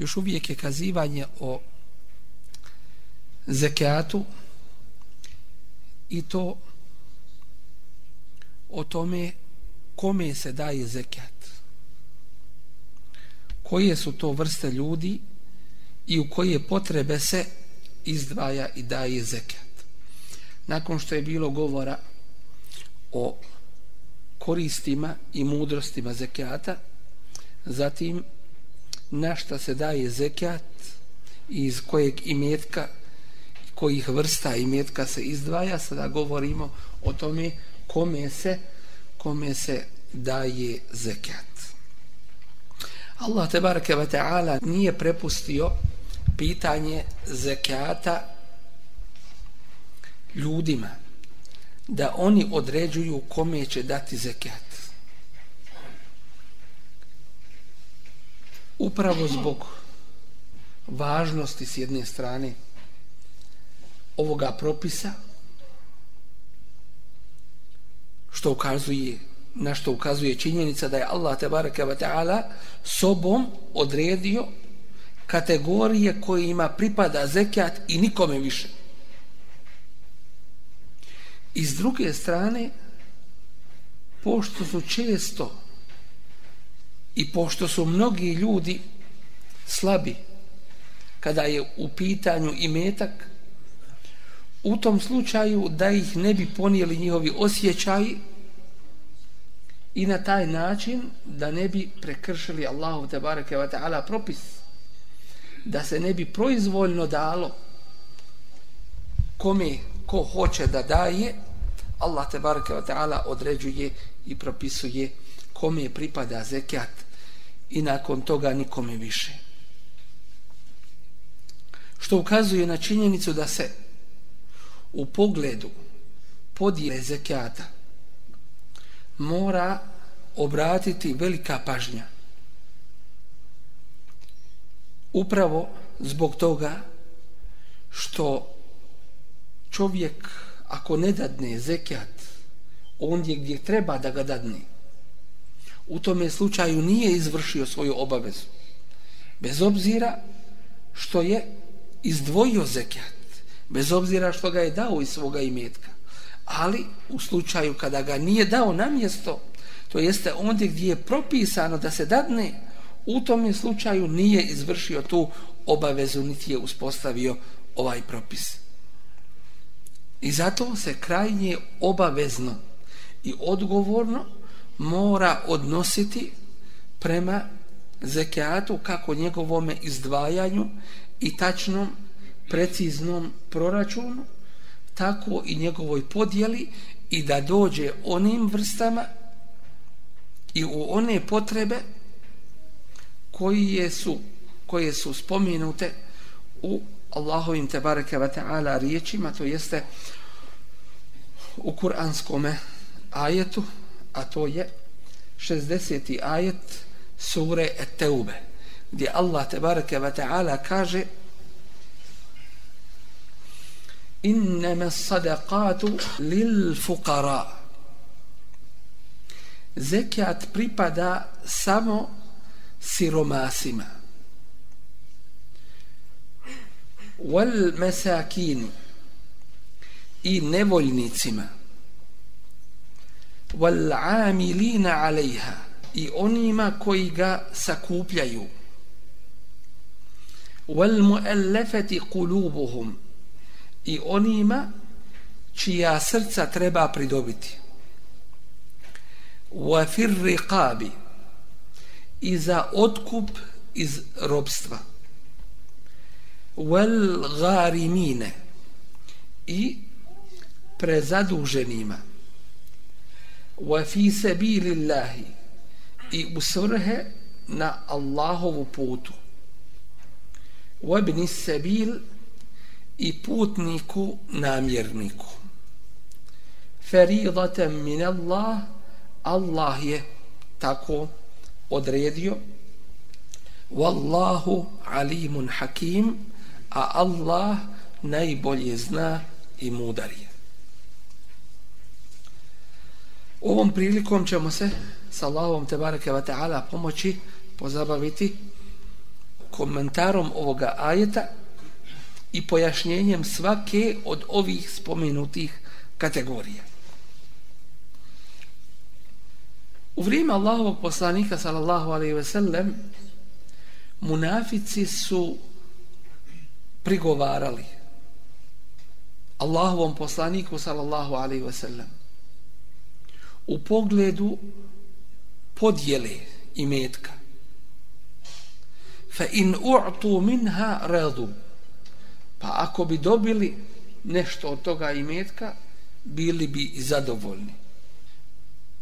Još uvijek je kazivanje o zekijatu i to o tome kome se daje zekat koje su to vrste ljudi i u koje potrebe se izdvaja i daje zekat nakon što je bilo govora o koristima i mudrostima zekata zatim na šta se daje zekat iz kojeg imetka kojih vrsta imetka se izdvaja sada govorimo o tome kome se kome se daje zekat. Allah te bareke ve taala nije prepustio pitanje zekata ljudima da oni određuju kome će dati zekat. Upravo zbog važnosti s jedne strane ovoga propisa što ukazuje na što ukazuje činjenica da je Allah te bareke ve taala sobom odredio kategorije koje ima pripada zekat i nikome više. I s druge strane, pošto su često i pošto su mnogi ljudi slabi kada je u pitanju imetak, u tom slučaju da ih ne bi ponijeli njihovi osjećaji i na taj način da ne bi prekršili Allahu te bareke ve taala propis da se ne bi proizvoljno dalo kome ko hoće da daje Allah te bareke ve taala određuje i propisuje kome pripada zekat i nakon toga nikome više što ukazuje na činjenicu da se u pogledu podijele zekata mora obratiti velika pažnja. Upravo zbog toga što čovjek ako ne dadne zekat ondje gdje treba da ga dadne u tome slučaju nije izvršio svoju obavezu. Bez obzira što je izdvojio zekat bez obzira što ga je dao iz svoga imetka ali u slučaju kada ga nije dao na mjesto to jeste ondje gdje je propisano da se dadne u tom slučaju nije izvršio tu obavezu niti je uspostavio ovaj propis. I zato se krajnje obavezno i odgovorno mora odnositi prema zekijatu kako njegovome izdvajanju i tačnom preciznom proračunu tako i njegovoj podjeli i da dođe onim vrstama i u one potrebe koje su koje su spomenute u Allahovim tebareke ve taala riječima to jeste u kuranskom ajetu a to je 60. ajet sure At-Taube gdje Allah tebareke ve taala kaže innama sadaqatu lil fuqara zekat pripada samo siromasima wal masakin i nevoljnicima wal amilina alejha i onima koji ga sakupljaju. wal muallafati qulubuhum i onima čija srca treba pridobiti. wa fir riqabi i za otkup iz robstva. wal gharimine i prezaduženima wa fi sabilillahi. I u svrhe na Allahovu putu. Wa ibn sabil i putniku namjerniku. Faridatan min Allah Allah je tako odredio. Wallahu alimun hakim a Allah najbolje zna i mudar je. Ovom prilikom ćemo se sa Allahom te bareke ve taala pomoći pozabaviti komentarom ovoga ajeta i pojašnjenjem svake od ovih spomenutih kategorija. U vrijeme Allahovog poslanika sallallahu alejhi ve sellem munafici su prigovarali Allahovom poslaniku sallallahu alejhi ve sellem u pogledu podjele i metka. Fa in u'tu minha radu. Pa ako bi dobili nešto od toga imetka, bili bi zadovoljni.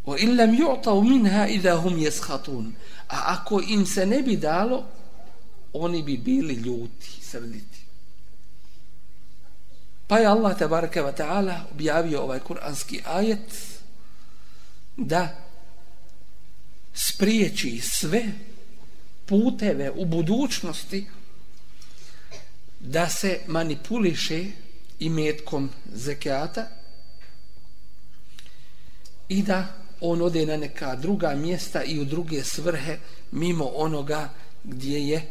Wa in lam yu'ta minha idha hum yaskhatun. A ako im se ne bi dalo, oni bi bili ljuti, srditi. Pa je Allah tabaraka wa ta'ala objavio ovaj kuranski ajet da spriječi sve puteve u budućnosti da se manipuliše imetkom zekijata i da on ode na neka druga mjesta i u druge svrhe mimo onoga gdje je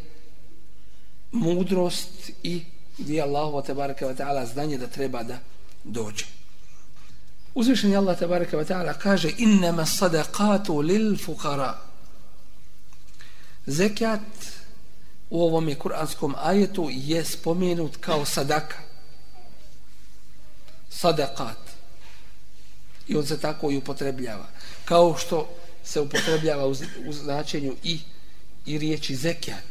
mudrost i gdje je Allah te baraka ta'ala znanje da treba da dođe. Uzvišen je Allah tabaraka wa ta'ala kaže innama sadaqatu lil fuqara. Zekat u ovom je kuranskom ajetu je spomenut kao sadaka. Sadaqat. I on se tako i upotrebljava. Kao što se upotrebljava u, u značenju i, i riječi zekat.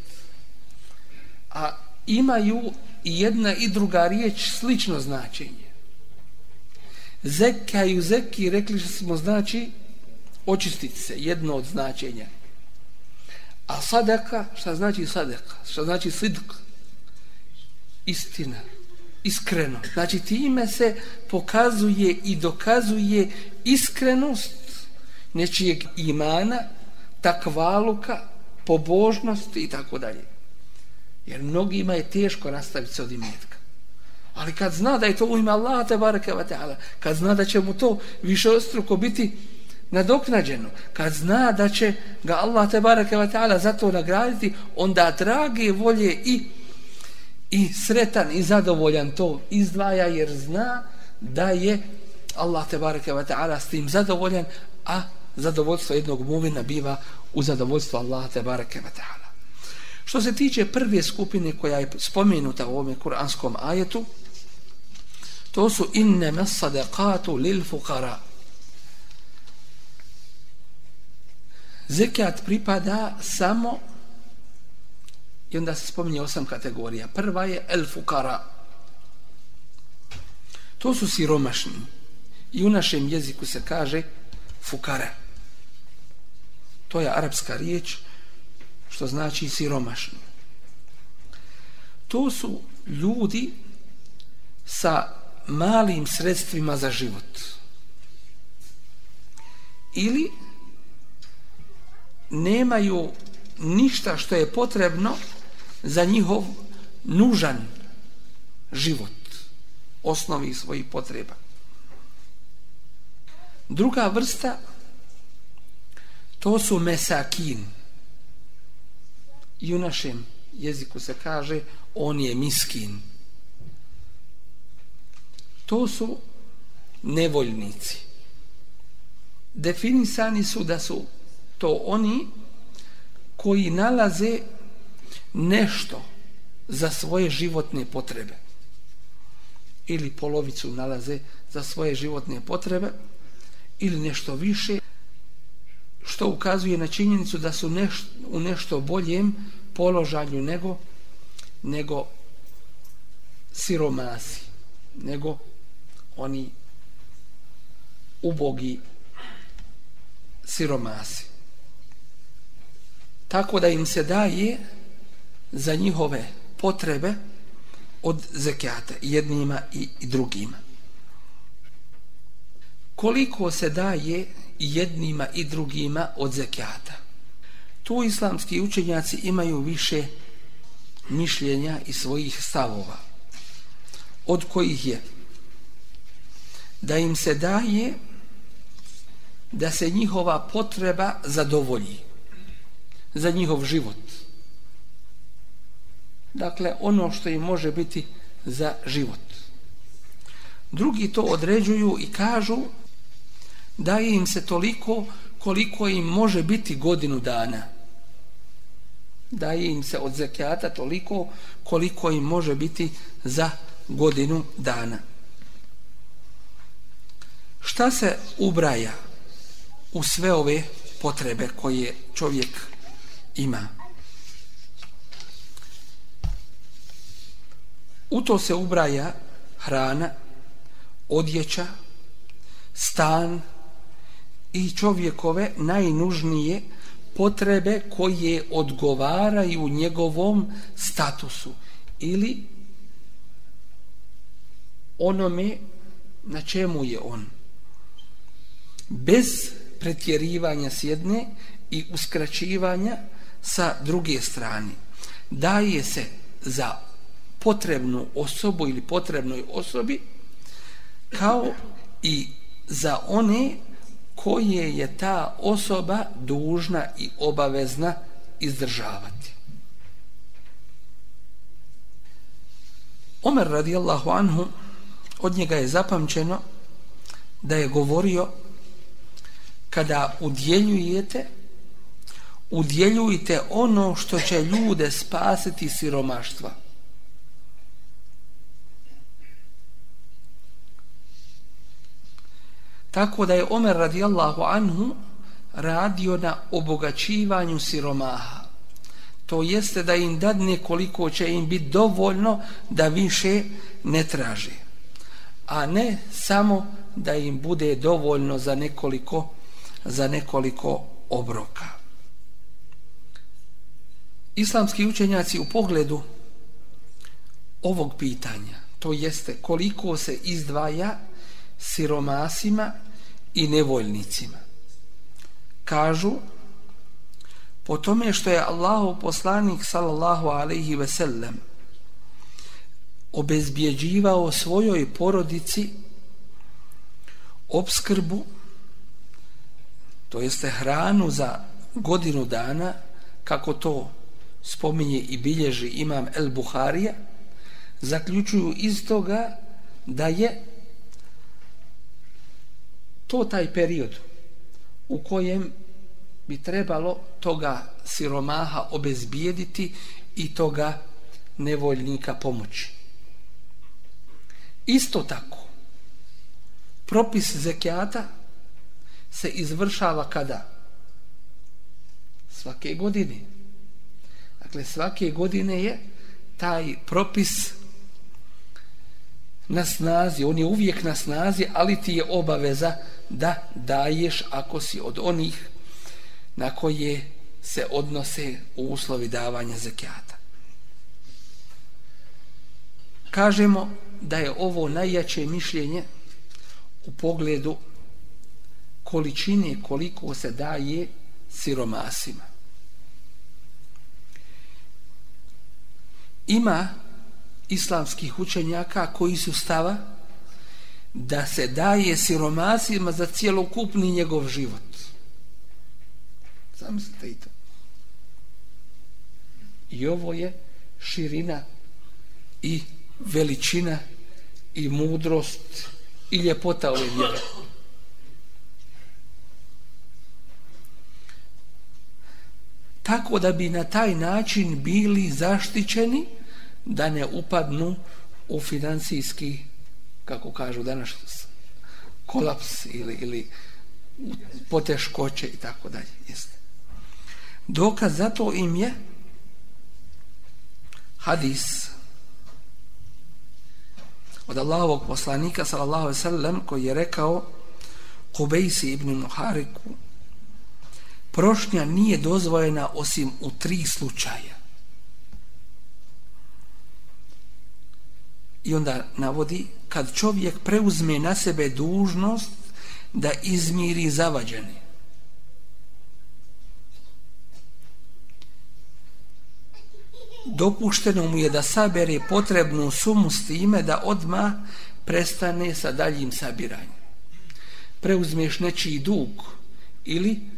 A imaju i jedna i druga riječ slično značenje. Zeka i uzeki rekli smo znači očistiti se, jedno od značenja. A sadaka, šta znači sadaka? Šta znači sidk? Istina, iskreno. Znači time se pokazuje i dokazuje iskrenost nečijeg imana, takvaluka, pobožnosti i tako dalje. Jer mnogima je teško nastaviti se od imetka. Ali kad zna da je to u ime Allaha te bareke ve taala, kad zna da će mu to više ostruko biti nadoknađeno, kad zna da će ga Allah te bareke ve taala za to nagraditi, onda drage volje i i sretan i zadovoljan to izdvaja jer zna da je Allah te bareke ve taala s tim zadovoljan, a zadovoljstvo jednog muvina biva u zadovoljstvo Allaha te bareke ve taala. Što se tiče prve skupine koja je spomenuta u ovom kuranskom ajetu, to su innama sadaqatu lil fuqara. Zekat pripada samo i onda se spominje osam kategorija. Prva je el fuqara. To su siromašni. I u našem jeziku se kaže fukara to je arapska riječ što znači siromašni. To su ljudi sa malim sredstvima za život. Ili nemaju ništa što je potrebno za njihov nužan život, osnovi svojih potreba. Druga vrsta to su mesakin. I u našem jeziku se kaže on je miskin to su nevoljnici. Definisani su da su to oni koji nalaze nešto za svoje životne potrebe ili polovicu nalaze za svoje životne potrebe ili nešto više što ukazuje na činjenicu da su neš, u nešto boljem položaju nego nego siromasi nego oni ubogi siromasi. Tako da im se daje za njihove potrebe od zekijata jednima i drugima. Koliko se daje jednima i drugima od zekijata? Tu islamski učenjaci imaju više mišljenja i svojih stavova od kojih je da im se daje da se njihova potreba zadovolji za njihov život. Dakle, ono što im može biti za život. Drugi to određuju i kažu da im se toliko koliko im može biti godinu dana. Da im se od zekijata toliko koliko im može biti za godinu dana. Šta se ubraja u sve ove potrebe koje čovjek ima? U to se ubraja hrana, odjeća, stan i čovjekove najnužnije potrebe koje odgovaraju njegovom statusu ili onome na čemu je on bez pretjerivanja s jedne i uskraćivanja sa druge strane daje se za potrebnu osobu ili potrebnoj osobi kao i za one koje je ta osoba dužna i obavezna izdržavati. Omer radijallahu anhu od njega je zapamćeno da je govorio kada udjeljujete udjeljujte ono što će ljude spasiti siromaštva. Tako da je Omer radijallahu anhu radio na obogaćivanju siromaha. To jeste da im dadne koliko će im biti dovoljno da više ne traže a ne samo da im bude dovoljno za nekoliko za nekoliko obroka. Islamski učenjaci u pogledu ovog pitanja, to jeste koliko se izdvaja siromasima i nevoljnicima. Kažu, po tome što je Allahu poslanik sallallahu alaihi ve sellem obezbjeđivao svojoj porodici obskrbu to jeste hranu za godinu dana kako to spominje i bilježi imam El Buharija zaključuju iz toga da je to taj period u kojem bi trebalo toga siromaha obezbijediti i toga nevoljnika pomoći. Isto tako, propis zekijata se izvršava kada? Svake godine. Dakle, svake godine je taj propis na snazi, on je uvijek na snazi, ali ti je obaveza da daješ ako si od onih na koje se odnose u uslovi davanja zekijata. Kažemo da je ovo najjače mišljenje u pogledu količine koliko se daje siromasima. Ima islamskih učenjaka koji su stava da se daje siromasima za cijelokupni njegov život. Zamislite i to. I ovo je širina i veličina i mudrost i ljepota ove vjere. Tako da bi na taj način bili zaštićeni da ne upadnu u financijski kako kažu danas kolaps ili, ili poteškoće i tako dalje. Jeste. Dokaz za to im je hadis od Allahovog poslanika sallallahu alejhi ve sellem koji je rekao Kubejsi ibn Muhariku prošnja nije dozvojena osim u tri slučaja i onda navodi kad čovjek preuzme na sebe dužnost da izmiri zavađeni dopušteno mu je da sabere potrebnu sumu s time da odma prestane sa daljim sabiranjem. Preuzmeš nečiji dug ili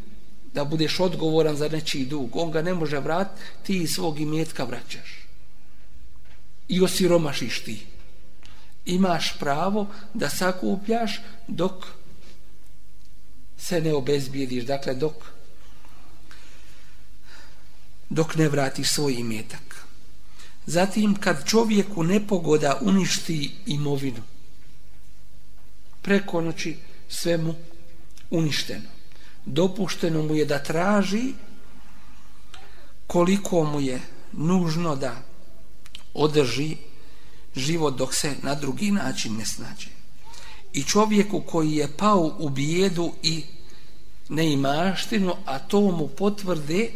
da budeš odgovoran za nečiji dug. On ga ne može vrat, ti iz svog imetka vraćaš. I osiromašiš ti. Imaš pravo da sakupljaš dok se ne obezbijediš. Dakle, dok dok ne vratiš svoj imetak. Zatim kad čovjeku nepogoda uništi imovinu, preko noći sve mu uništeno. Dopušteno mu je da traži koliko mu je nužno da održi život dok se na drugi način ne snađe. I čovjeku koji je pao u bijedu i neimaštinu, a to mu potvrde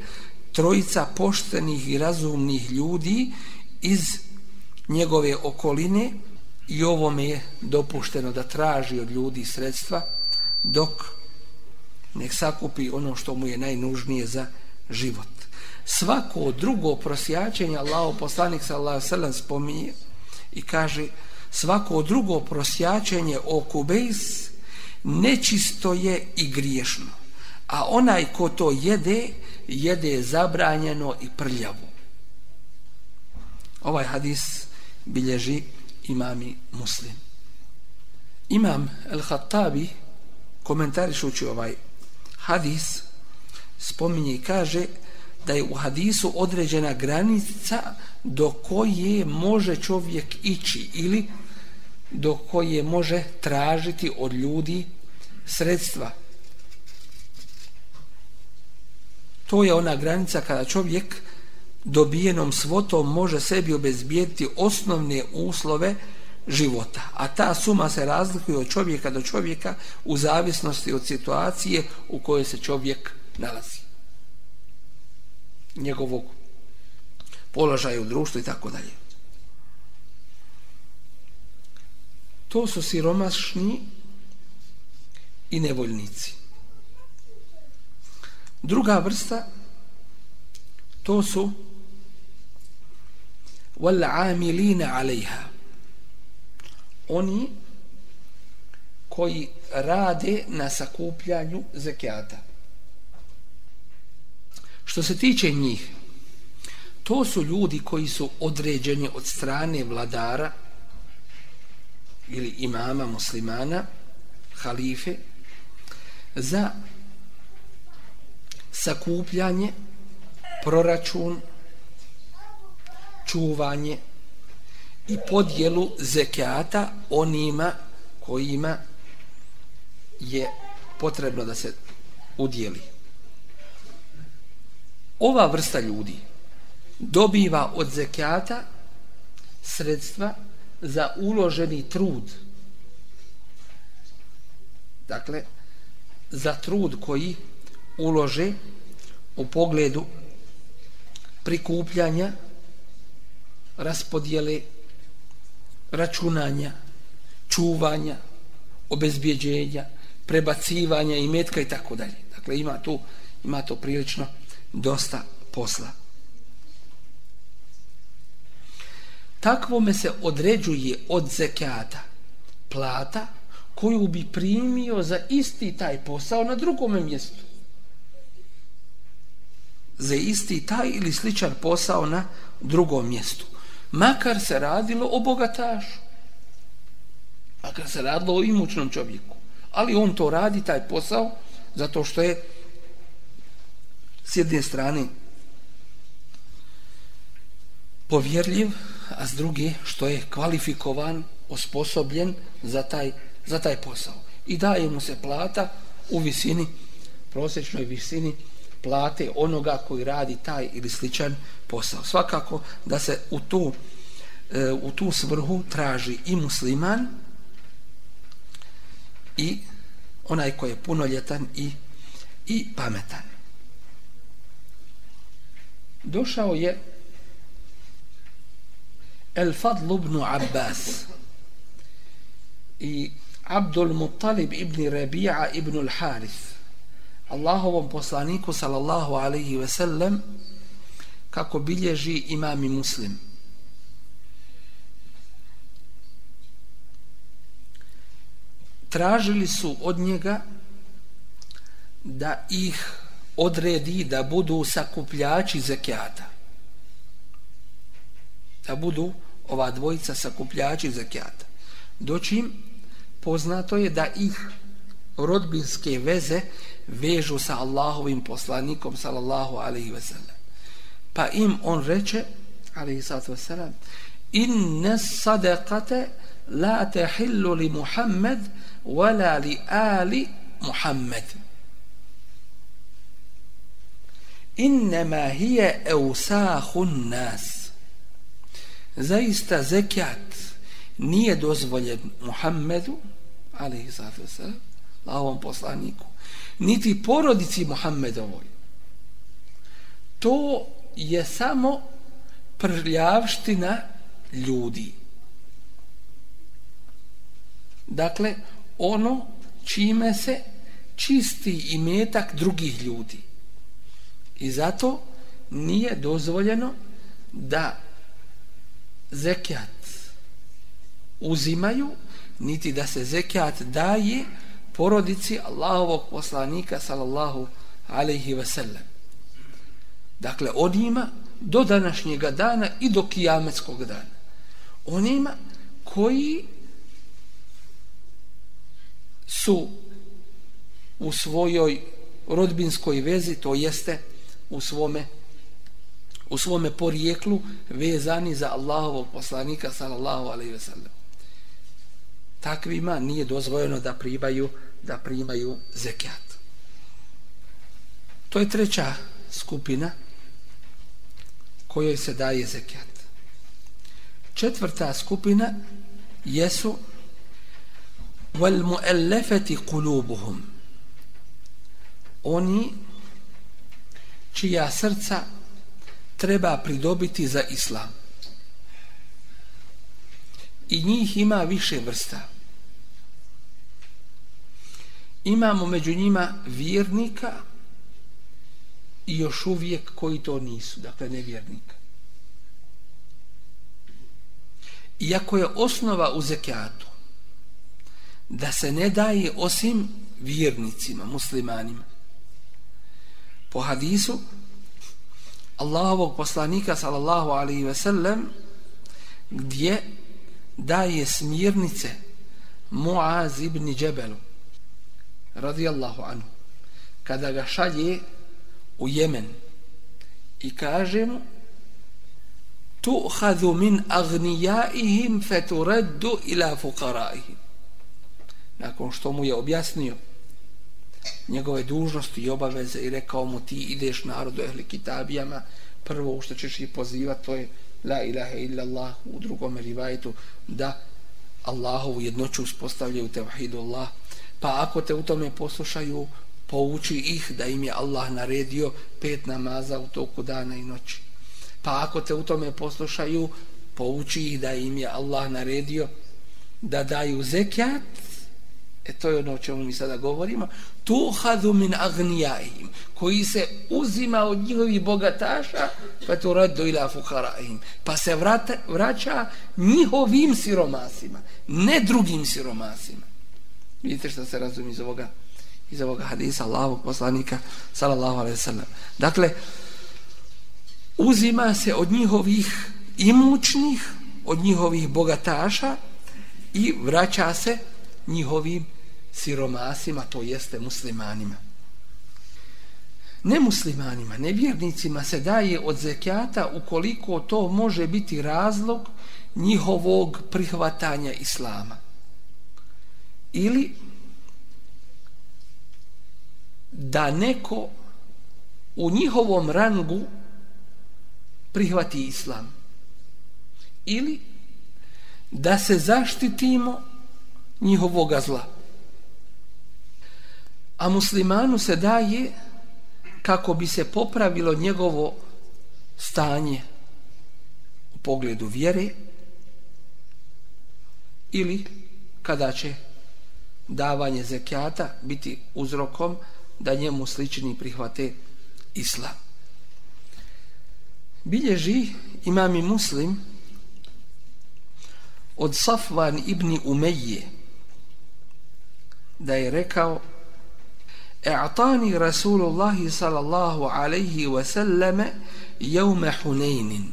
trojica poštenih i razumnih ljudi iz njegove okoline i ovome je dopušteno da traži od ljudi sredstva dok nek sakupi ono što mu je najnužnije za život. Svako drugo prosjačenje Allaho poslanik sallallahu sallam spominje i kaže svako drugo prosjačenje o kubejs nečisto je i griješno. A onaj ko to jede, jede zabranjeno i prljavo. Ovaj hadis bilježi imami muslim. Imam El-Hattabi komentarišući ovaj hadis spominje i kaže da je u hadisu određena granica do koje može čovjek ići ili do koje može tražiti od ljudi sredstva. To je ona granica kada čovjek dobijenom svotom može sebi obezbijediti osnovne uslove života. A ta suma se razlikuje od čovjeka do čovjeka u zavisnosti od situacije u kojoj se čovjek nalazi. Njegovog položaja u društvu i tako dalje. To su siromašni i nevoljnici. Druga vrsta to su wal amilina alejha oni koji rade na sakupljanju zekijata. Što se tiče njih to su ljudi koji su određeni od strane vladara ili imama muslimana halife za sakupljanje proračun čuvanje i podjelu zekijata onima kojima je potrebno da se udjeli. Ova vrsta ljudi dobiva od zekijata sredstva za uloženi trud. Dakle, za trud koji ulože u pogledu prikupljanja raspodjele računanja čuvanja obezbjeđenja prebacivanja i metka i tako dalje. Dakle ima tu ima to prilično dosta posla. Takvome se određuje od zekata plata koju bi primio za isti taj posao na drugom mjestu. Za isti taj ili sličan posao na drugom mjestu. Makar se radilo o bogatašu. Makar se radilo o imućnom čovjeku. Ali on to radi, taj posao, zato što je s jedne strane povjerljiv, a s druge što je kvalifikovan, osposobljen za taj, za taj posao. I daje mu se plata u visini, prosječnoj visini plate onoga koji radi taj ili sličan posao. Svakako da se u tu, e, u tu svrhu traži i musliman i onaj koji je punoljetan i, i pametan. Došao je El Fadl ibn Abbas i Abdul Muttalib ibn Rabi'a ibn al-Harith Allahovom poslaniku sallallahu alaihi ve sellem kako bilježi imam i muslim. Tražili su od njega da ih odredi da budu sakupljači zekijata. Da budu ova dvojica sakupljači zekijata. Doćim poznato je da ih rodbinske veze vežu sa Allahovim poslanikom sallallahu alaihi ve sellem pa im on reče alaihi sallatu ve sellem inne sadaqate la tehillu li Muhammed wala li ali Muhammed. Innema hije eusahun nas. Zaista zekjat nije dozvoljen Muhammedu alaihi sallatu ve Allahovom poslaniku niti porodici Muhammedovoj. To je samo prljavština ljudi. Dakle ono čime se čisti imetak drugih ljudi. I zato nije dozvoljeno da zekijat uzimaju niti da se zekijat daje porodici Allahovog poslanika sallallahu alaihi ve Dakle, onima do današnjega dana i do kijametskog dana. Onima koji su u svojoj rodbinskoj vezi, to jeste u svome u svome porijeklu vezani za Allahovog poslanika sallallahu alejhi ve sellem takvima nije dozvoljeno da primaju da primaju zekat. To je treća skupina kojoj se daje zekat. Četvrta skupina jesu wal muallafati qulubuhum. Oni čija srca treba pridobiti za islam. I njih ima više vrsta imamo među njima vjernika i još uvijek koji to nisu, dakle nevjernika. Iako je osnova u zekijatu da se ne daje osim vjernicima, muslimanima. Po hadisu Allahovog poslanika sallallahu alaihi ve sellem gdje daje smirnice Muaz ibn Džebelu radijallahu anhu kada ga šalje u Jemen. I kaže mu tu'hadhu min agnijaihim feturaddu ila fukaraihim nakon što mu je objasnio njegove dužnosti i obaveze i rekao mu ti ideš narodu ehli kitabijama prvo što ćeš ih pozivati to je la ilaha illallah u drugom rivajetu da Allahovu jednoću uspostavljaju tevhidu Allah. Pa ako te u tome poslušaju pouči ih da im je Allah naredio pet namaza u toku dana i noći. Pa ako te u tome poslušaju pouči ih da im je Allah naredio da daju zekijat e to je ono o čemu mi sada govorimo. Tu hadu min agnijahim, koji se uzima od njihovih bogataša pa tu radu ila fukarahim, pa se vrata, vraća njihovim siromasima ne drugim siromasima. Vidite što se razumi iz ovoga, iz ovog hadisa Allahovog poslanika, sallallahu alaihi sallam. Dakle, uzima se od njihovih imućnih, od njihovih bogataša i vraća se njihovim siromasima, to jeste muslimanima. nemuslimanima, nevjernicima se daje od zekijata ukoliko to može biti razlog njihovog prihvatanja islama. Ili da neko u njihovom rangu prihvati islam. Ili da se zaštitimo njihovog zla. A muslimanu se daje kako bi se popravilo njegovo stanje u pogledu vjere ili kada će davanje zekijata biti uzrokom da njemu slični prihvate islam. Bilježi imami muslim od Safvan ibn Umeyje da je rekao E'atani Rasulullah sallallahu alaihi wa sallame jevme Hunaynin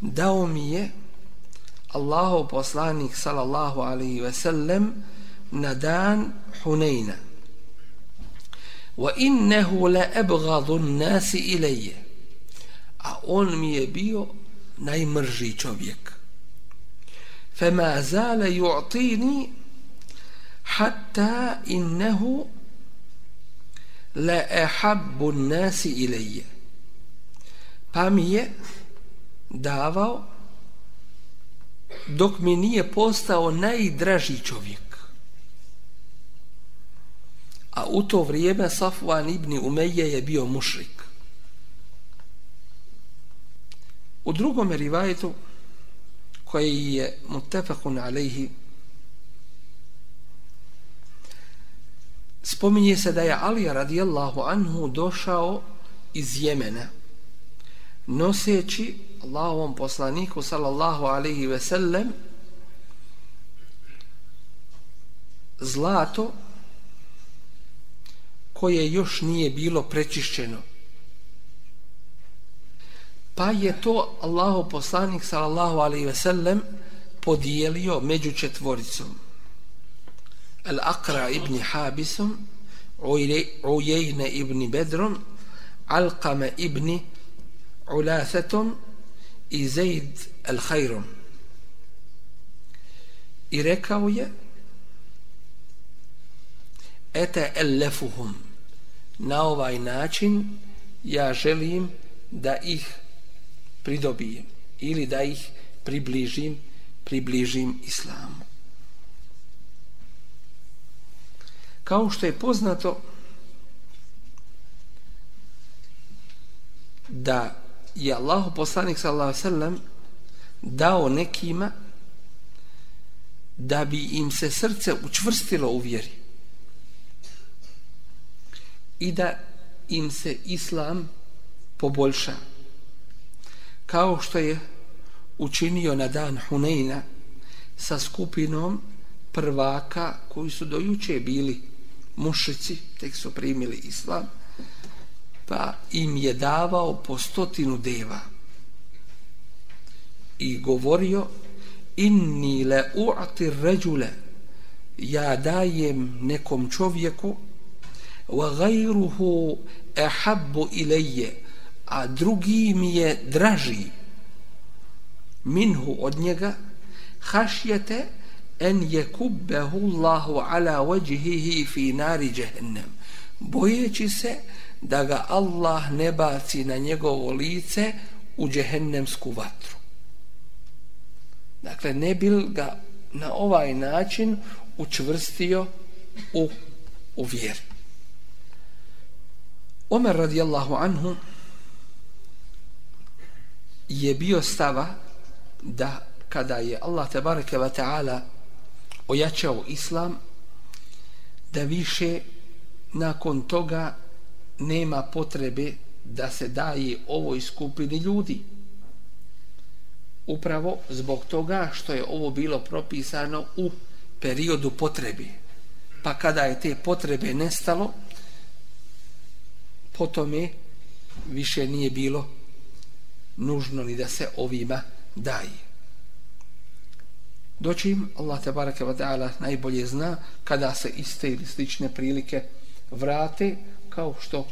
dao mi je Allahov poslanik sallallahu alaihi ve sellem na dan Hunejna wa innehu la ebgadu nasi ilaje a on mi je bio najmrži čovjek fema zale ju'tini hatta innehu la ehabbu nasi ilaje pa mi je davao dok mi nije postao najdraži čovjek a u to vrijeme Safwan ibn Umeje je bio mušrik. U drugom rivajetu koji je mutefakun alejhi spominje se da je Ali radijallahu anhu došao iz Jemena noseći Allahovom poslaniku sallallahu alaihi ve sellem zlato koje još nije bilo prečišćeno. Pa je to Allahov poslanik sallallahu alaihi ve sellem podijelio među četvoricom. Al-Aqra ibn Habisom, Ujejne ibn Bedrom, Alqama ibn Ulasetom i Zaid al-Khairom. I rekao je Ete ellefuhum? Na ovaj način ja želim da ih pridobijem ili da ih približim približim islamu. kao što je poznato da je Allah poslanik sallallahu sallam dao nekima da bi im se srce učvrstilo u vjeri i da im se islam poboljša. Kao što je učinio na dan Huneyna sa skupinom prvaka koji su dojuče bili mušici, tek su primili islam, pa im je davao po stotinu deva. I govorio inni le u'ati ređule ja dajem nekom čovjeku wa gajruhu ehabbu ilaje a drugi mi je draži minhu od njega hašjete en je kubbehu Allahu ala wajhihi fi nari jahannam bojeći se da ga Allah ne baci na njegovo lice u džehennemsku vatru dakle ne bil ga na ovaj način učvrstio u, u vjeru. Omer radijallahu anhu je bio stava da kada je Allah tebareke wa ta'ala ojačao islam da više nakon toga nema potrebe da se daje ovoj skupini ljudi. Upravo zbog toga što je ovo bilo propisano u periodu potrebe. Pa kada je te potrebe nestalo potome više nije bilo nužno ni da se ovima daje doćim Allah te baraka wa taala najbolje zna kada se iste ili slične prilike vrate kao što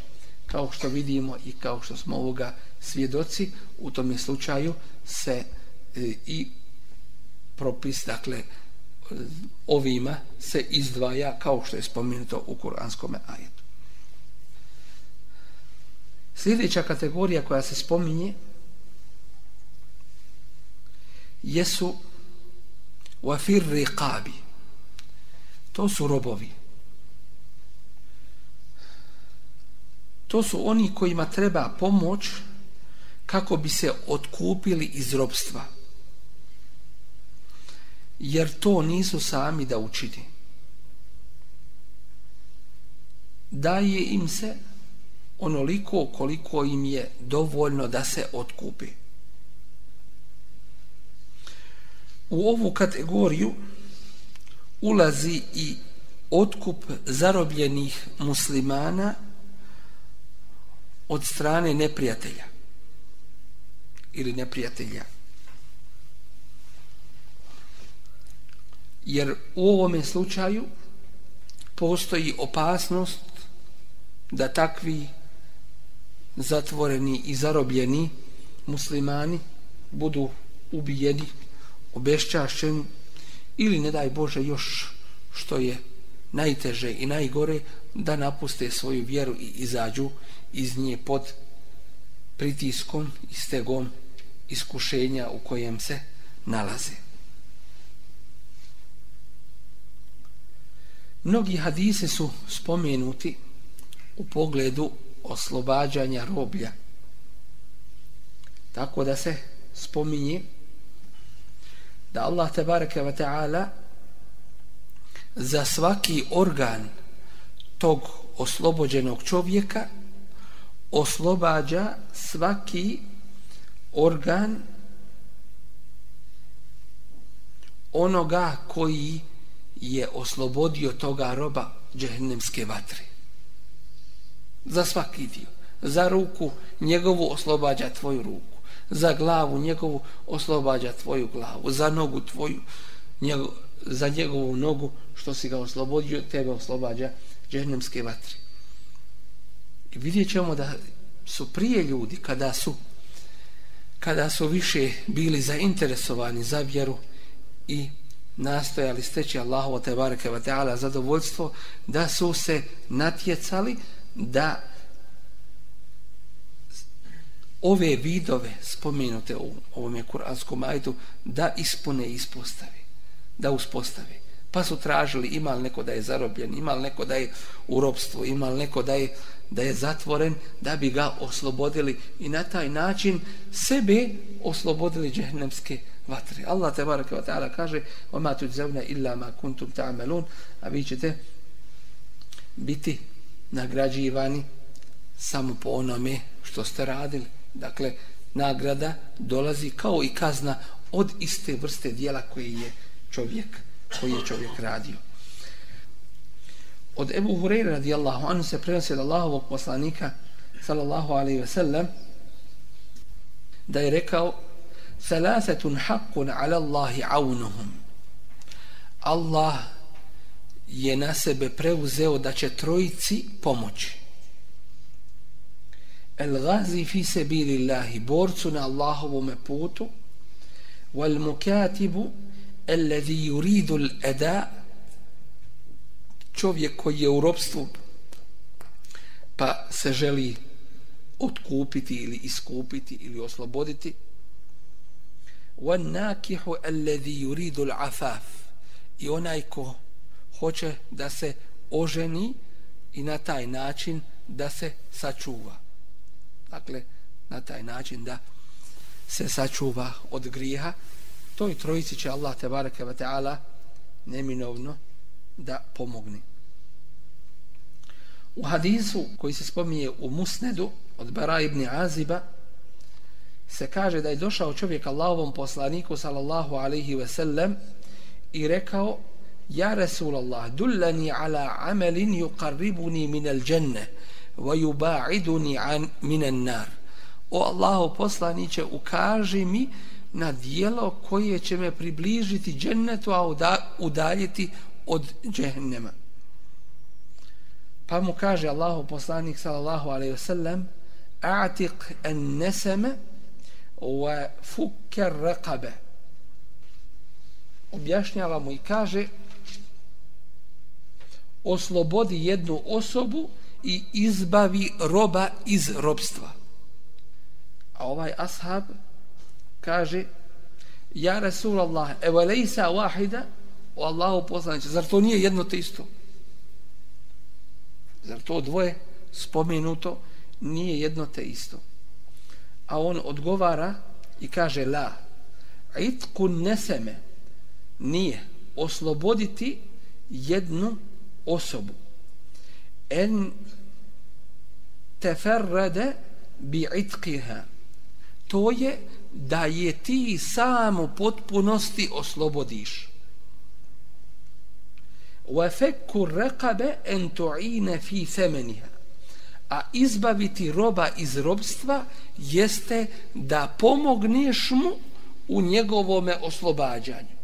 kao što vidimo i kao što smo ovoga svjedoci, u tom slučaju se e, i propis, dakle, e, ovima se izdvaja kao što je spomenuto u kuranskom ajetu. Sljedeća kategorija koja se spominje jesu wafir riqabi. To su robovi. To su oni kojima treba pomoć kako bi se otkupili iz robstva jer to nisu sami da učini. Daje im se onoliko koliko im je dovoljno da se otkupi. U ovu kategoriju ulazi i otkup zarobljenih muslimana od strane neprijatelja ili neprijatelja jer u ovome slučaju postoji opasnost da takvi zatvoreni i zarobljeni muslimani budu ubijeni, obešćašeni ili ne daj Bože još što je najteže i najgore da napuste svoju vjeru i izađu iz nje pod pritiskom i stegom iskušenja u kojem se nalaze. Mnogi hadise su spomenuti u pogledu oslobađanja roblja. Tako da se spominje da Allah tebareke ve taala za svaki organ tog oslobođenog čovjeka oslobađa svaki organ onoga koji je oslobodio toga roba džehennemske vatre. Za svaki dio. Za ruku njegovu oslobađa tvoju ruku. Za glavu njegovu oslobađa tvoju glavu. Za nogu tvoju, njegov, za njegovu nogu što si ga oslobodio, tebe oslobađa džehennemske vatre. I vidjet ćemo da su prije ljudi kada su kada su više bili zainteresovani za vjeru i nastojali steći Allahovo te bareke ve taala zadovoljstvo da su se natjecali da ove vidove spomenute u ovom je kuranskom majdu da ispune i ispostavi da uspostavi. Pa su tražili ima li neko da je zarobljen ima li neko da je u robstvu ima li neko da je, da je zatvoren da bi ga oslobodili i na taj način sebe oslobodili džehnemske vatre. Allah te bareke ve ta'ala kaže oma tu illa ma kuntum ta'malun. A vi ćete biti nagrađivani samo po onome što ste radili. Dakle, nagrada dolazi kao i kazna od iste vrste dijela koje je čovjek, koji je čovjek radio. Od Ebu Hureyre radijallahu anu se prenosi od Allahovog poslanika sallallahu alaihi ve sellem da je rekao Salasetun haqqun ala Allahi avnuhum Allah je na sebe preuzeo da će trojici pomoći. El gazi fi sebi lillahi, borcu na Allahovom putu, wal mukatibu, alladhi yuridu l'eda, čovjek koji je u robstvu, pa se želi otkupiti ili iskupiti ili osloboditi, والناكح الذي يريد العفاف i onaj ko hoće da se oženi i na taj način da se sačuva. Dakle, na taj način da se sačuva od grijeha, toj trojici će Allah te bareke ve taala neminovno da pomogne. U hadisu koji se spominje u Musnedu od Bara ibn Aziba se kaže da je došao čovjek Allahovom poslaniku sallallahu alaihi ve sellem i rekao Ja Rasulallah, dullani ala amelin yuqarribuni min al dženne wa yuba'iduni an min an nar. O Allahu poslaniće, ukaži mi na dijelo koje će me približiti džennetu, a udaljiti od džehennema. Pa mu kaže Allahu poslanik sallallahu alaihi wasallam a'tiq an neseme wa fukker raqabe objašnjava mu i kaže oslobodi jednu osobu i izbavi roba iz robstva. A ovaj ashab kaže Ja Rasulallah, evo lejsa wahida o Allahu poslaniče, zar to nije jedno te isto? Zar to dvoje spomenuto nije jedno te isto? A on odgovara i kaže la, itku neseme nije osloboditi jednu osobu. En teferrede bi itkiha to je da je ti samo potpunosti oslobodiš. Wa fakku rekabe en tu'ina fi thamaniha a izbaviti roba iz robstva jeste da pomogneš mu u njegovome oslobađanju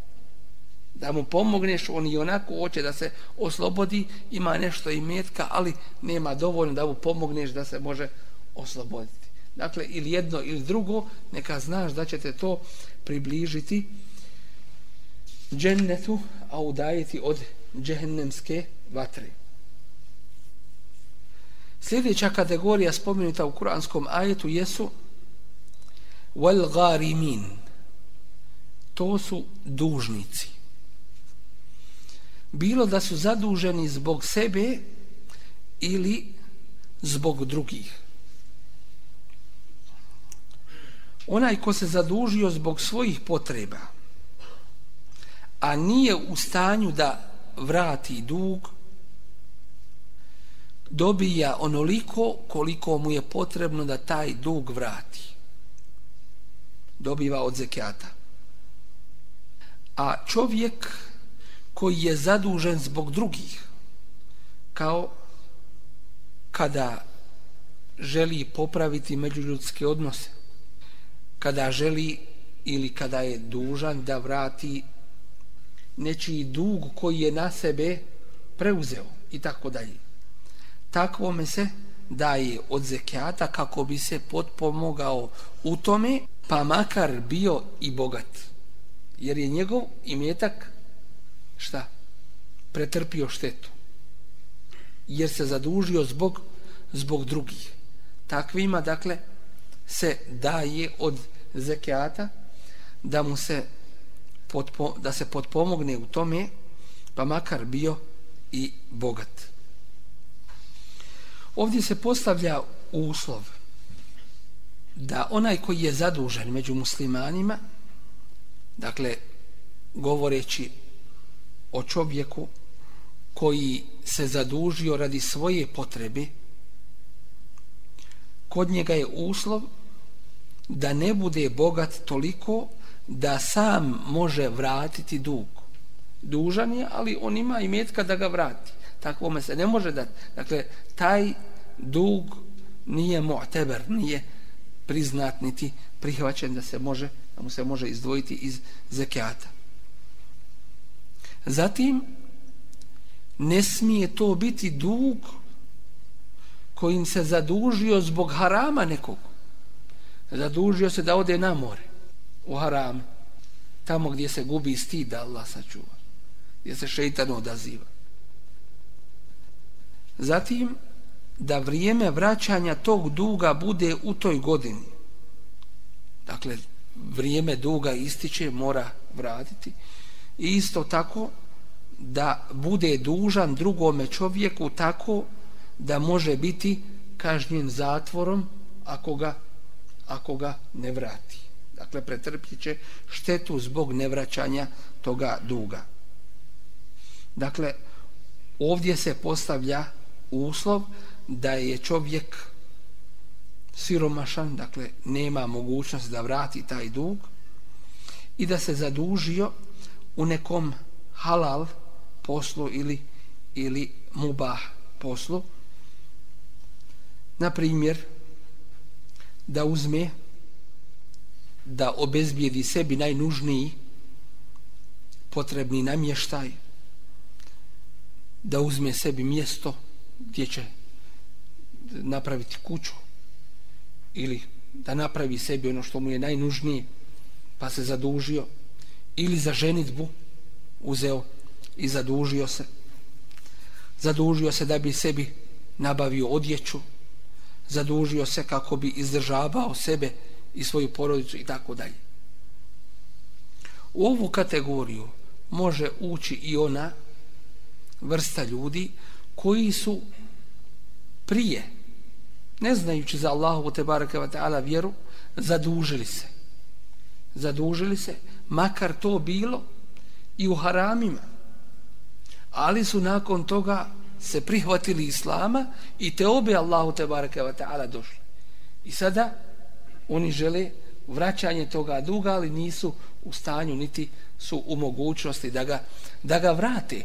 da mu pomogneš, on i onako hoće da se oslobodi, ima nešto i metka, ali nema dovoljno da mu pomogneš da se može osloboditi. Dakle, ili jedno ili drugo, neka znaš da ćete to približiti džennetu, a udajiti od džehennemske vatre. Sljedeća kategorija spomenuta u kuranskom ajetu jesu wal garimin. To su dužnici bilo da su zaduženi zbog sebe ili zbog drugih. Onaj ko se zadužio zbog svojih potreba, a nije u stanju da vrati dug, dobija onoliko koliko mu je potrebno da taj dug vrati. Dobiva od zekijata. A čovjek koji je zadužen zbog drugih kao kada želi popraviti međuljudske odnose kada želi ili kada je dužan da vrati nečiji dug koji je na sebe preuzeo i tako dalje. Takvome se daje od zekijata kako bi se potpomogao u tome pa makar bio i bogat jer je njegov imetak šta? Pretrpio štetu. Jer se zadužio zbog, zbog drugih. Takvima, dakle, se daje od zekijata da mu se potpo, da se potpomogne u tome pa makar bio i bogat. Ovdje se postavlja uslov da onaj koji je zadužen među muslimanima dakle govoreći o čovjeku koji se zadužio radi svoje potrebe kod njega je uslov da ne bude bogat toliko da sam može vratiti dug. Dužan je, ali on ima i metka da ga vrati. Takvome se ne može dati. Dakle, taj dug nije mu'teber, nije priznat niti prihvaćen da se može da mu se može izdvojiti iz zekijata. Zatim, ne smije to biti dug kojim se zadužio zbog harama nekog. Zadužio se da ode na more, u haram, tamo gdje se gubi stid da Allah sačuva, gdje se šeitan odaziva. Zatim, da vrijeme vraćanja tog duga bude u toj godini. Dakle, vrijeme duga ističe, mora vratiti. I isto tako da bude dužan drugome čovjeku tako da može biti kažnjen zatvorom ako ga, ako ga ne vrati. Dakle, pretrpit će štetu zbog nevraćanja toga duga. Dakle, ovdje se postavlja uslov da je čovjek siromašan, dakle, nema mogućnost da vrati taj dug i da se zadužio u nekom halal poslu ili ili mubah poslu. Na primjer da uzme da obezbijedi sebi najnužniji potrebni namještaj da uzme sebi mjesto gdje će napraviti kuću ili da napravi sebi ono što mu je najnužnije pa se zadužio ili za ženitbu uzeo i zadužio se. Zadužio se da bi sebi nabavio odjeću zadužio se kako bi izdržavao sebe i svoju porodicu i tako dalje. U ovu kategoriju može ući i ona vrsta ljudi koji su prije ne znajući za Allahu te baraka ta'ala vjeru zadužili se zadužili se makar to bilo i u haramima. Ali su nakon toga se prihvatili islama i te obe Allahu te bareke ve ta'ala došli. I sada oni žele vraćanje toga duga ali nisu u stanju niti su u mogućnosti da ga, da ga vrate.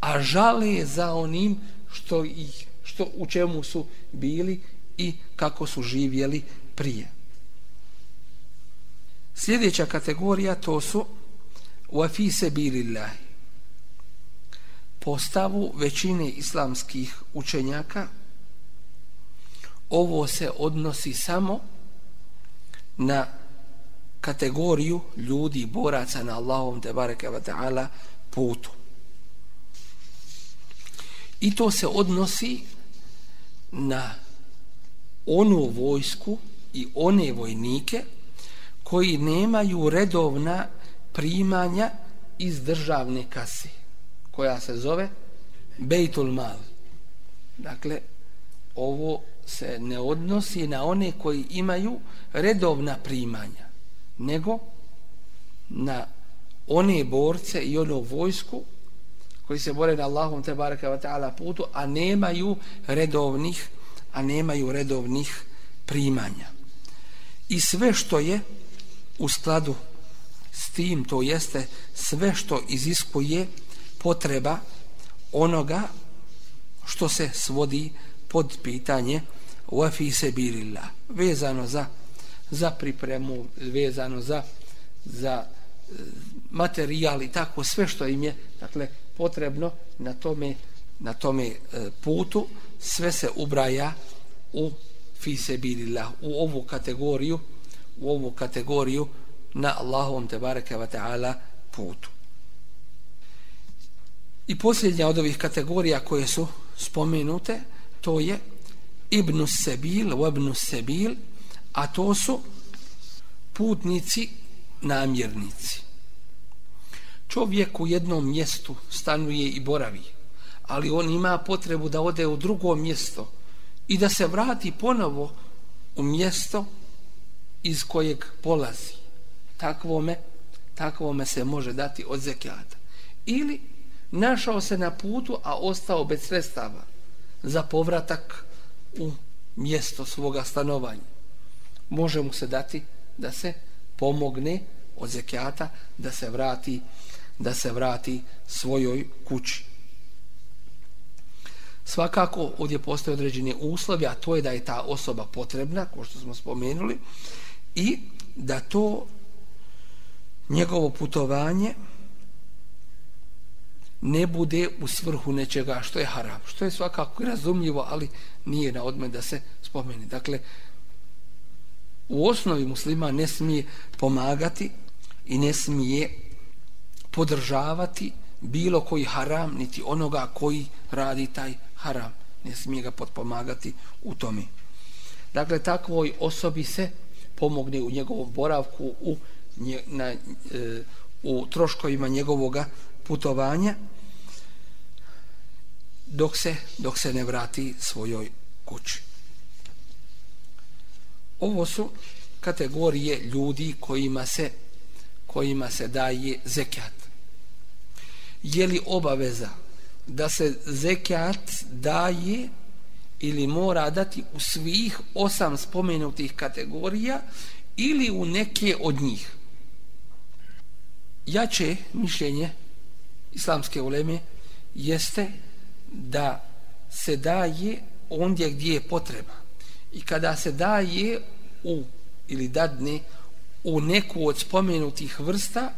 A žale za onim što ih što u čemu su bili i kako su živjeli prije. Sljedeća kategorija to su wafi se bilillahi. Postavu većine islamskih učenjaka ovo se odnosi samo na kategoriju ljudi boraca na Allahom te bareke ve taala putu. I to se odnosi na onu vojsku i one vojnike koji nemaju redovna primanja iz državne kase koja se zove Bejtul Mal. Dakle, ovo se ne odnosi na one koji imaju redovna primanja, nego na one borce i ono vojsku koji se bore na Allahom te baraka wa ta'ala putu, a nemaju redovnih a nemaju redovnih primanja. I sve što je u skladu s tim, to jeste sve što iziskuje potreba onoga što se svodi pod pitanje wafi se birilla, vezano za za pripremu, vezano za za e, materijal i tako sve što im je dakle potrebno na tome na tome e, putu sve se ubraja u fi fisebilillah u ovu kategoriju u ovu kategoriju na Allahovom te bareke ve taala putu. I posljednja od ovih kategorija koje su spomenute to je Ibnu sebil wa ibn sebil a to su putnici namjernici. Čovjek u jednom mjestu stanuje i boravi ali on ima potrebu da ode u drugo mjesto i da se vrati ponovo u mjesto iz kojeg polazi. Takvome, takvome se može dati od zekijata. Ili našao se na putu, a ostao bez sredstava za povratak u mjesto svoga stanovanja. Može mu se dati da se pomogne od zekijata da se vrati da se vrati svojoj kući. Svakako ovdje postoje određene uslovi, a to je da je ta osoba potrebna, ko što smo spomenuli, i da to njegovo putovanje ne bude u svrhu nečega što je haram, što je svakako razumljivo, ali nije na odme da se spomeni. Dakle, u osnovi muslima ne smije pomagati i ne smije podržavati bilo koji haram, niti onoga koji radi taj haram. Ne smije ga potpomagati u tome. Dakle, takvoj osobi se pomogne u njegovom boravku, u, nje, na, e, u troškovima njegovog putovanja, dok se, dok se ne vrati svojoj kući. Ovo su kategorije ljudi kojima se kojima se daje zekat. Je li obaveza da se zekat daje ili mora dati u svih osam spomenutih kategorija ili u neke od njih. Jače mišljenje islamske uleme jeste da se daje ondje gdje je potreba. I kada se daje u ili dadne u neku od spomenutih vrsta,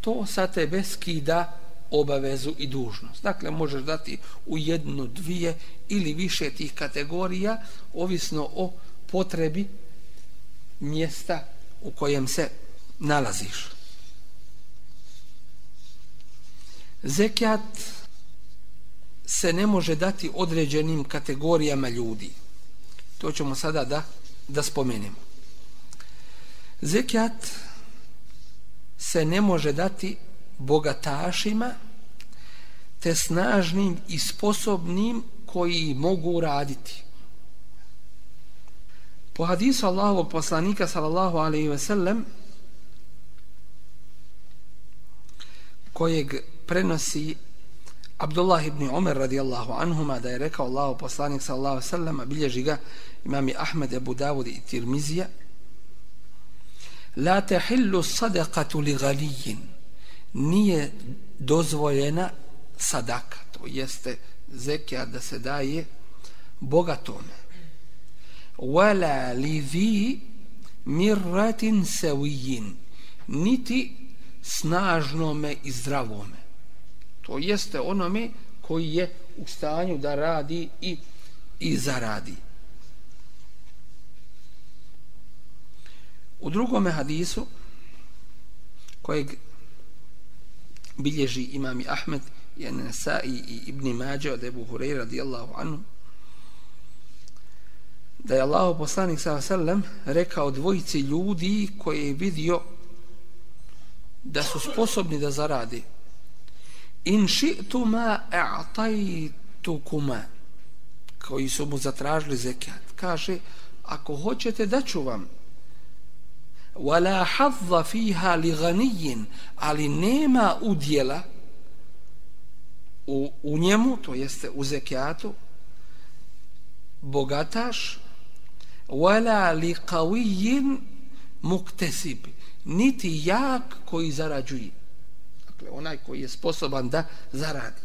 to sa tebe skida obavezu i dužnost. Dakle, možeš dati u jednu, dvije ili više tih kategorija, ovisno o potrebi mjesta u kojem se nalaziš. Zekijat se ne može dati određenim kategorijama ljudi. To ćemo sada da, da spomenemo. Zekijat se ne može dati bogatašima te snažnim i sposobnim koji mogu raditi. Po hadisu Allahovog poslanika sallallahu alaihi ve sellem kojeg prenosi Abdullah ibn Umar radijallahu anhuma da je rekao Allahu poslanik sallallahu alaihi ve sellem bilježi ga imami Ahmed Abu Dawud i Tirmizija la tahillu sadaqatu li ghaliyin nije dozvoljena sadaka to jeste zekija da se daje bogatome. Wala li zi mirratin sevijin, niti snažnome i zdravome. To jeste onome koji je u stanju da radi i i zaradi. U drugome hadisu kojeg bilježi imami Ahmed i Nesai i Ibni Mađe od Ebu Hureyra radijallahu anhu da je Allah poslanik sa sallam rekao dvojici ljudi koje je vidio da su sposobni da zaradi in ši'tuma ma koji su mu zatražili zekat. Kaže ako hoćete da ću vam وَلَا حَظَّ فِيهَا لِغَنِيٍ. Ali nema udjela u, u njemu to jeste u zekijatu bogataš wala li مُكْتَسِبٍ niti jak koji zarađuje. Dakle onaj koji je sposoban da zaradi.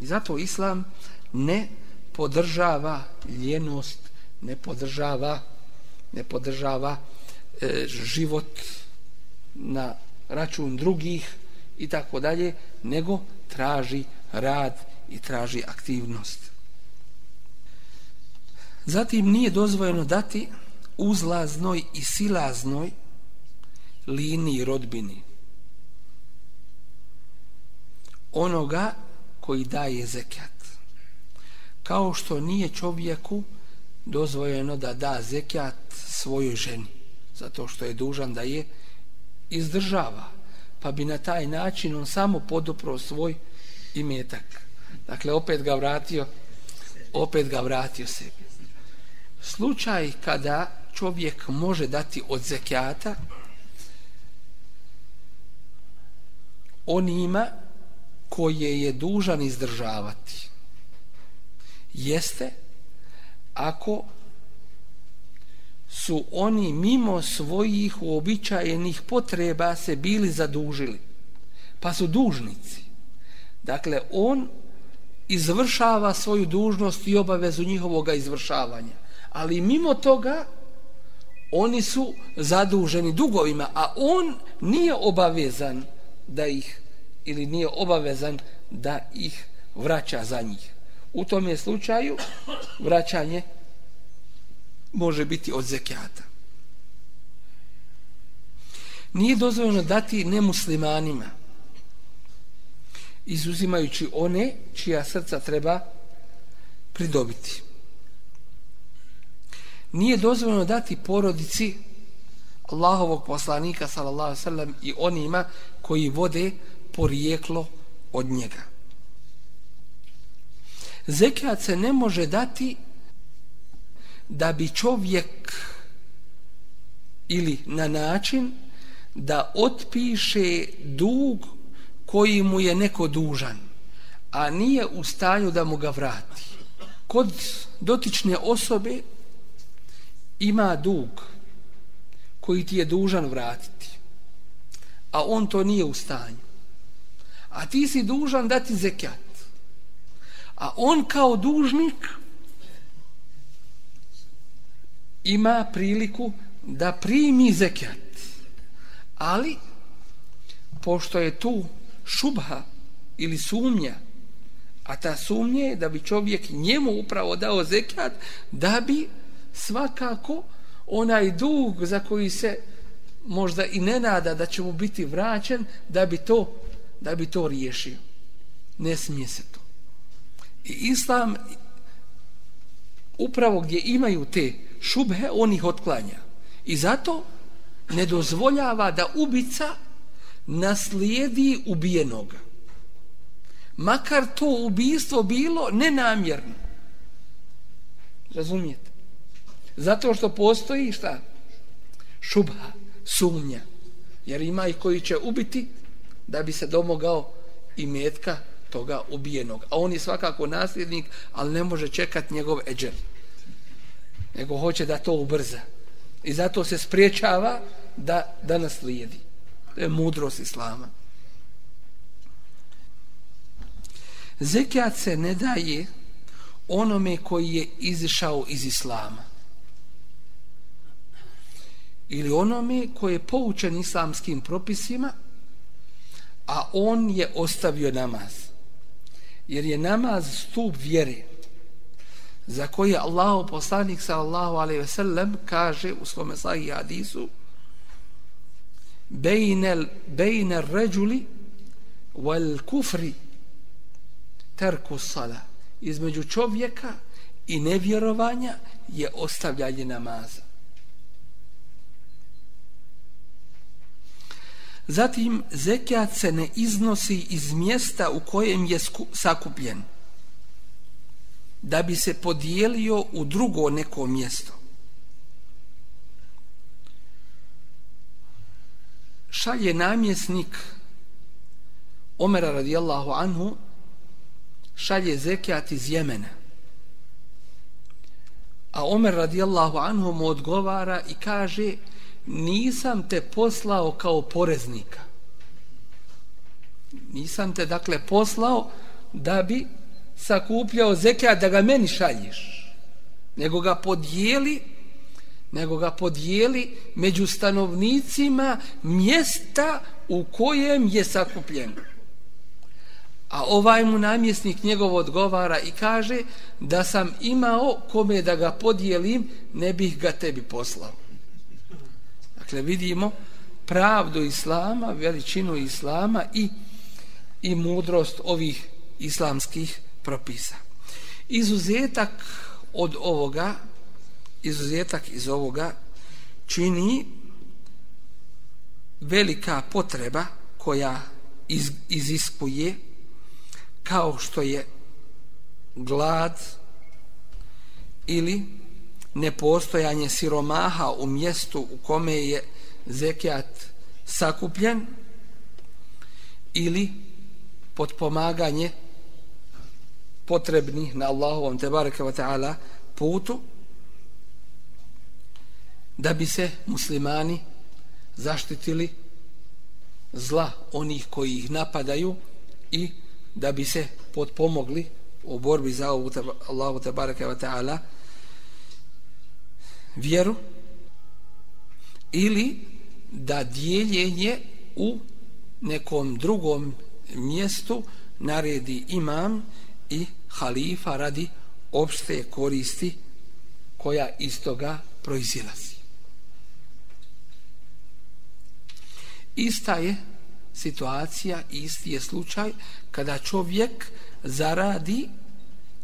I zato islam ne podržava ljenost ne podržava ne podržava e, život na račun drugih i tako dalje, nego traži rad i traži aktivnost. Zatim nije dozvojeno dati uzlaznoj i silaznoj liniji rodbini onoga koji daje zekat. Kao što nije čovjeku dozvojeno da da zekat svojoj ženi zato što je dužan da je izdržava pa bi na taj način on samo podupro svoj imetak. Dakle opet ga vratio opet ga vratio sebi. Slučaj kada čovjek može dati od zekijata on ima koje je dužan izdržavati. Jeste ako su oni mimo svojih uobičajenih potreba se bili zadužili. Pa su dužnici. Dakle, on izvršava svoju dužnost i obavezu njihovog izvršavanja. Ali mimo toga, oni su zaduženi dugovima, a on nije obavezan da ih, ili nije obavezan da ih vraća za njih. U tom je slučaju vraćanje može biti od zekijata. Nije dozvoljeno dati nemuslimanima, izuzimajući one čija srca treba pridobiti. Nije dozvoljeno dati porodici Allahovog poslanika sallallahu sallam i onima koji vode porijeklo od njega. Zekijat se ne može dati da bi čovjek ili na način da otpiše dug koji mu je neko dužan, a nije u stanju da mu ga vrati. Kod dotične osobe ima dug koji ti je dužan vratiti, a on to nije u stanju. A ti si dužan dati zekat. A on kao dužnik ima priliku da primi zekat. Ali, pošto je tu šubha ili sumnja a ta sumnja je da bi čovjek njemu upravo dao zekat da bi svakako onaj dug za koji se možda i ne nada da će mu biti vraćen da bi to da bi to riješio ne smije se to i islam upravo gdje imaju te šubhe on ih otklanja. I zato ne dozvoljava da ubica naslijedi ubijenoga. Makar to ubijstvo bilo nenamjerno. Razumijete? Zato što postoji šta? Šubha sumnja. Jer ima i koji će ubiti da bi se domogao i metka toga ubijenog. A on je svakako nasljednik ali ne može čekati njegov eđer nego hoće da to ubrza. I zato se spriječava da, da naslijedi to je mudrost islama. Zekijat se ne daje onome koji je izišao iz islama. Ili onome koji je poučen islamskim propisima a on je ostavio namaz. Jer je namaz stup vjere za koji je Allah poslanik sallallahu alaihi ve sellem kaže u svome sahih hadisu bejnel bejnel ređuli wal kufri terku sala. Između čovjeka i nevjerovanja je ostavljanje namaza. Zatim, zekijat se ne iznosi iz mjesta u kojem je sakupljen, da bi se podijelio u drugo neko mjesto. Šalje namjesnik Omera radijallahu anhu šalje zekijat iz Jemena. A Omer radijallahu anhu mu odgovara i kaže nisam te poslao kao poreznika. Nisam te dakle poslao da bi sakupljao zekijat da ga meni šalješ. Nego ga podijeli nego ga podijeli među stanovnicima mjesta u kojem je sakupljen. A ovaj mu namjesnik njegov odgovara i kaže da sam imao kome da ga podijelim, ne bih ga tebi poslao. Dakle, vidimo pravdu Islama, veličinu Islama i, i mudrost ovih islamskih propisa. Izuzetak od ovoga, izuzetak iz ovoga čini velika potreba koja iz, iziskuje kao što je glad ili nepostojanje siromaha u mjestu u kome je zekijat sakupljen ili podpomaganje potrebni na Allahovom tebareke wa ta'ala putu da bi se muslimani zaštitili zla onih koji ih napadaju i da bi se podpomogli u borbi za Allahu tebareke wa ta'ala vjeru ili da dijeljenje u nekom drugom mjestu naredi imam i halifa radi opšte koristi koja iz toga proizilazi. Ista je situacija, isti je slučaj kada čovjek zaradi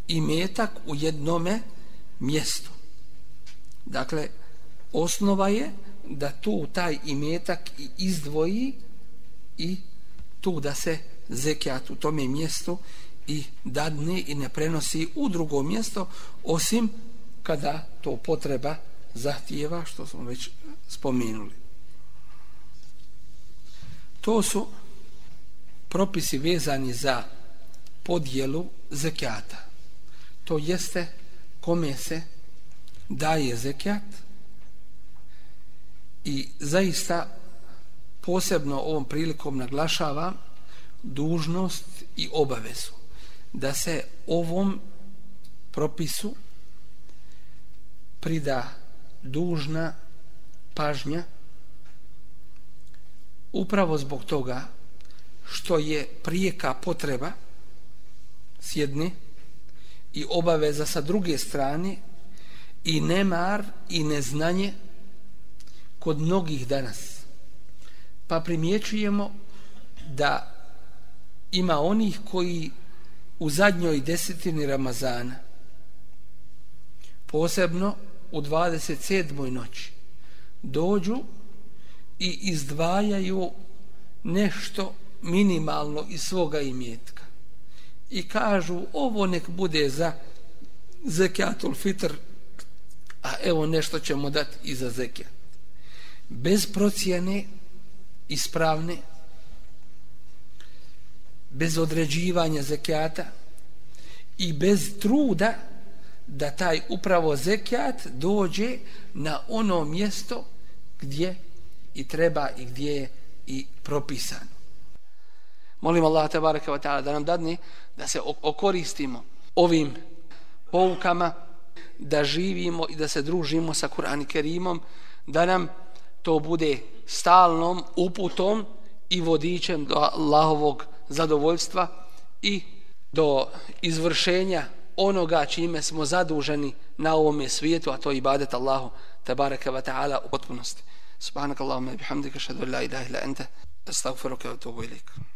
imetak u jednome mjestu. Dakle, osnova je da tu taj imetak i izdvoji i tu da se zekijat u tome mjestu i dadne i ne prenosi u drugo mjesto osim kada to potreba zahtijeva što smo već spomenuli. To su propisi vezani za podjelu zekijata. To jeste kome se daje zekijat i zaista posebno ovom prilikom naglašava dužnost i obavezu da se ovom propisu prida dužna pažnja upravo zbog toga što je prijeka potreba s jedne i obaveza sa druge strane i nemar i neznanje kod mnogih danas. Pa primjećujemo da ima onih koji u zadnjoj desetini Ramazana. Posebno u 27. noći. Dođu i izdvajaju nešto minimalno iz svoga imetka. I kažu ovo nek bude za zekatul fitr a evo nešto ćemo dati i za zekat bez procjene ispravne bez određivanja zekijata i bez truda da taj upravo zekijat dođe na ono mjesto gdje i treba i gdje je i propisano. Molim Allah te baraka wa ta'ala da nam dadne da se okoristimo ovim poukama, da živimo i da se družimo sa Kur'an i Kerimom, da nam to bude stalnom uputom i vodičem do Allahovog zadovoljstva i do izvršenja onoga čime smo zaduženi na ovome svijetu, a to je ibadet Allahu tabaraka wa ta'ala u potpunosti. Subhanak Allahumma bihamdika, šadu la ilaha ila ente, astaghfiruka wa tubu ilaikum.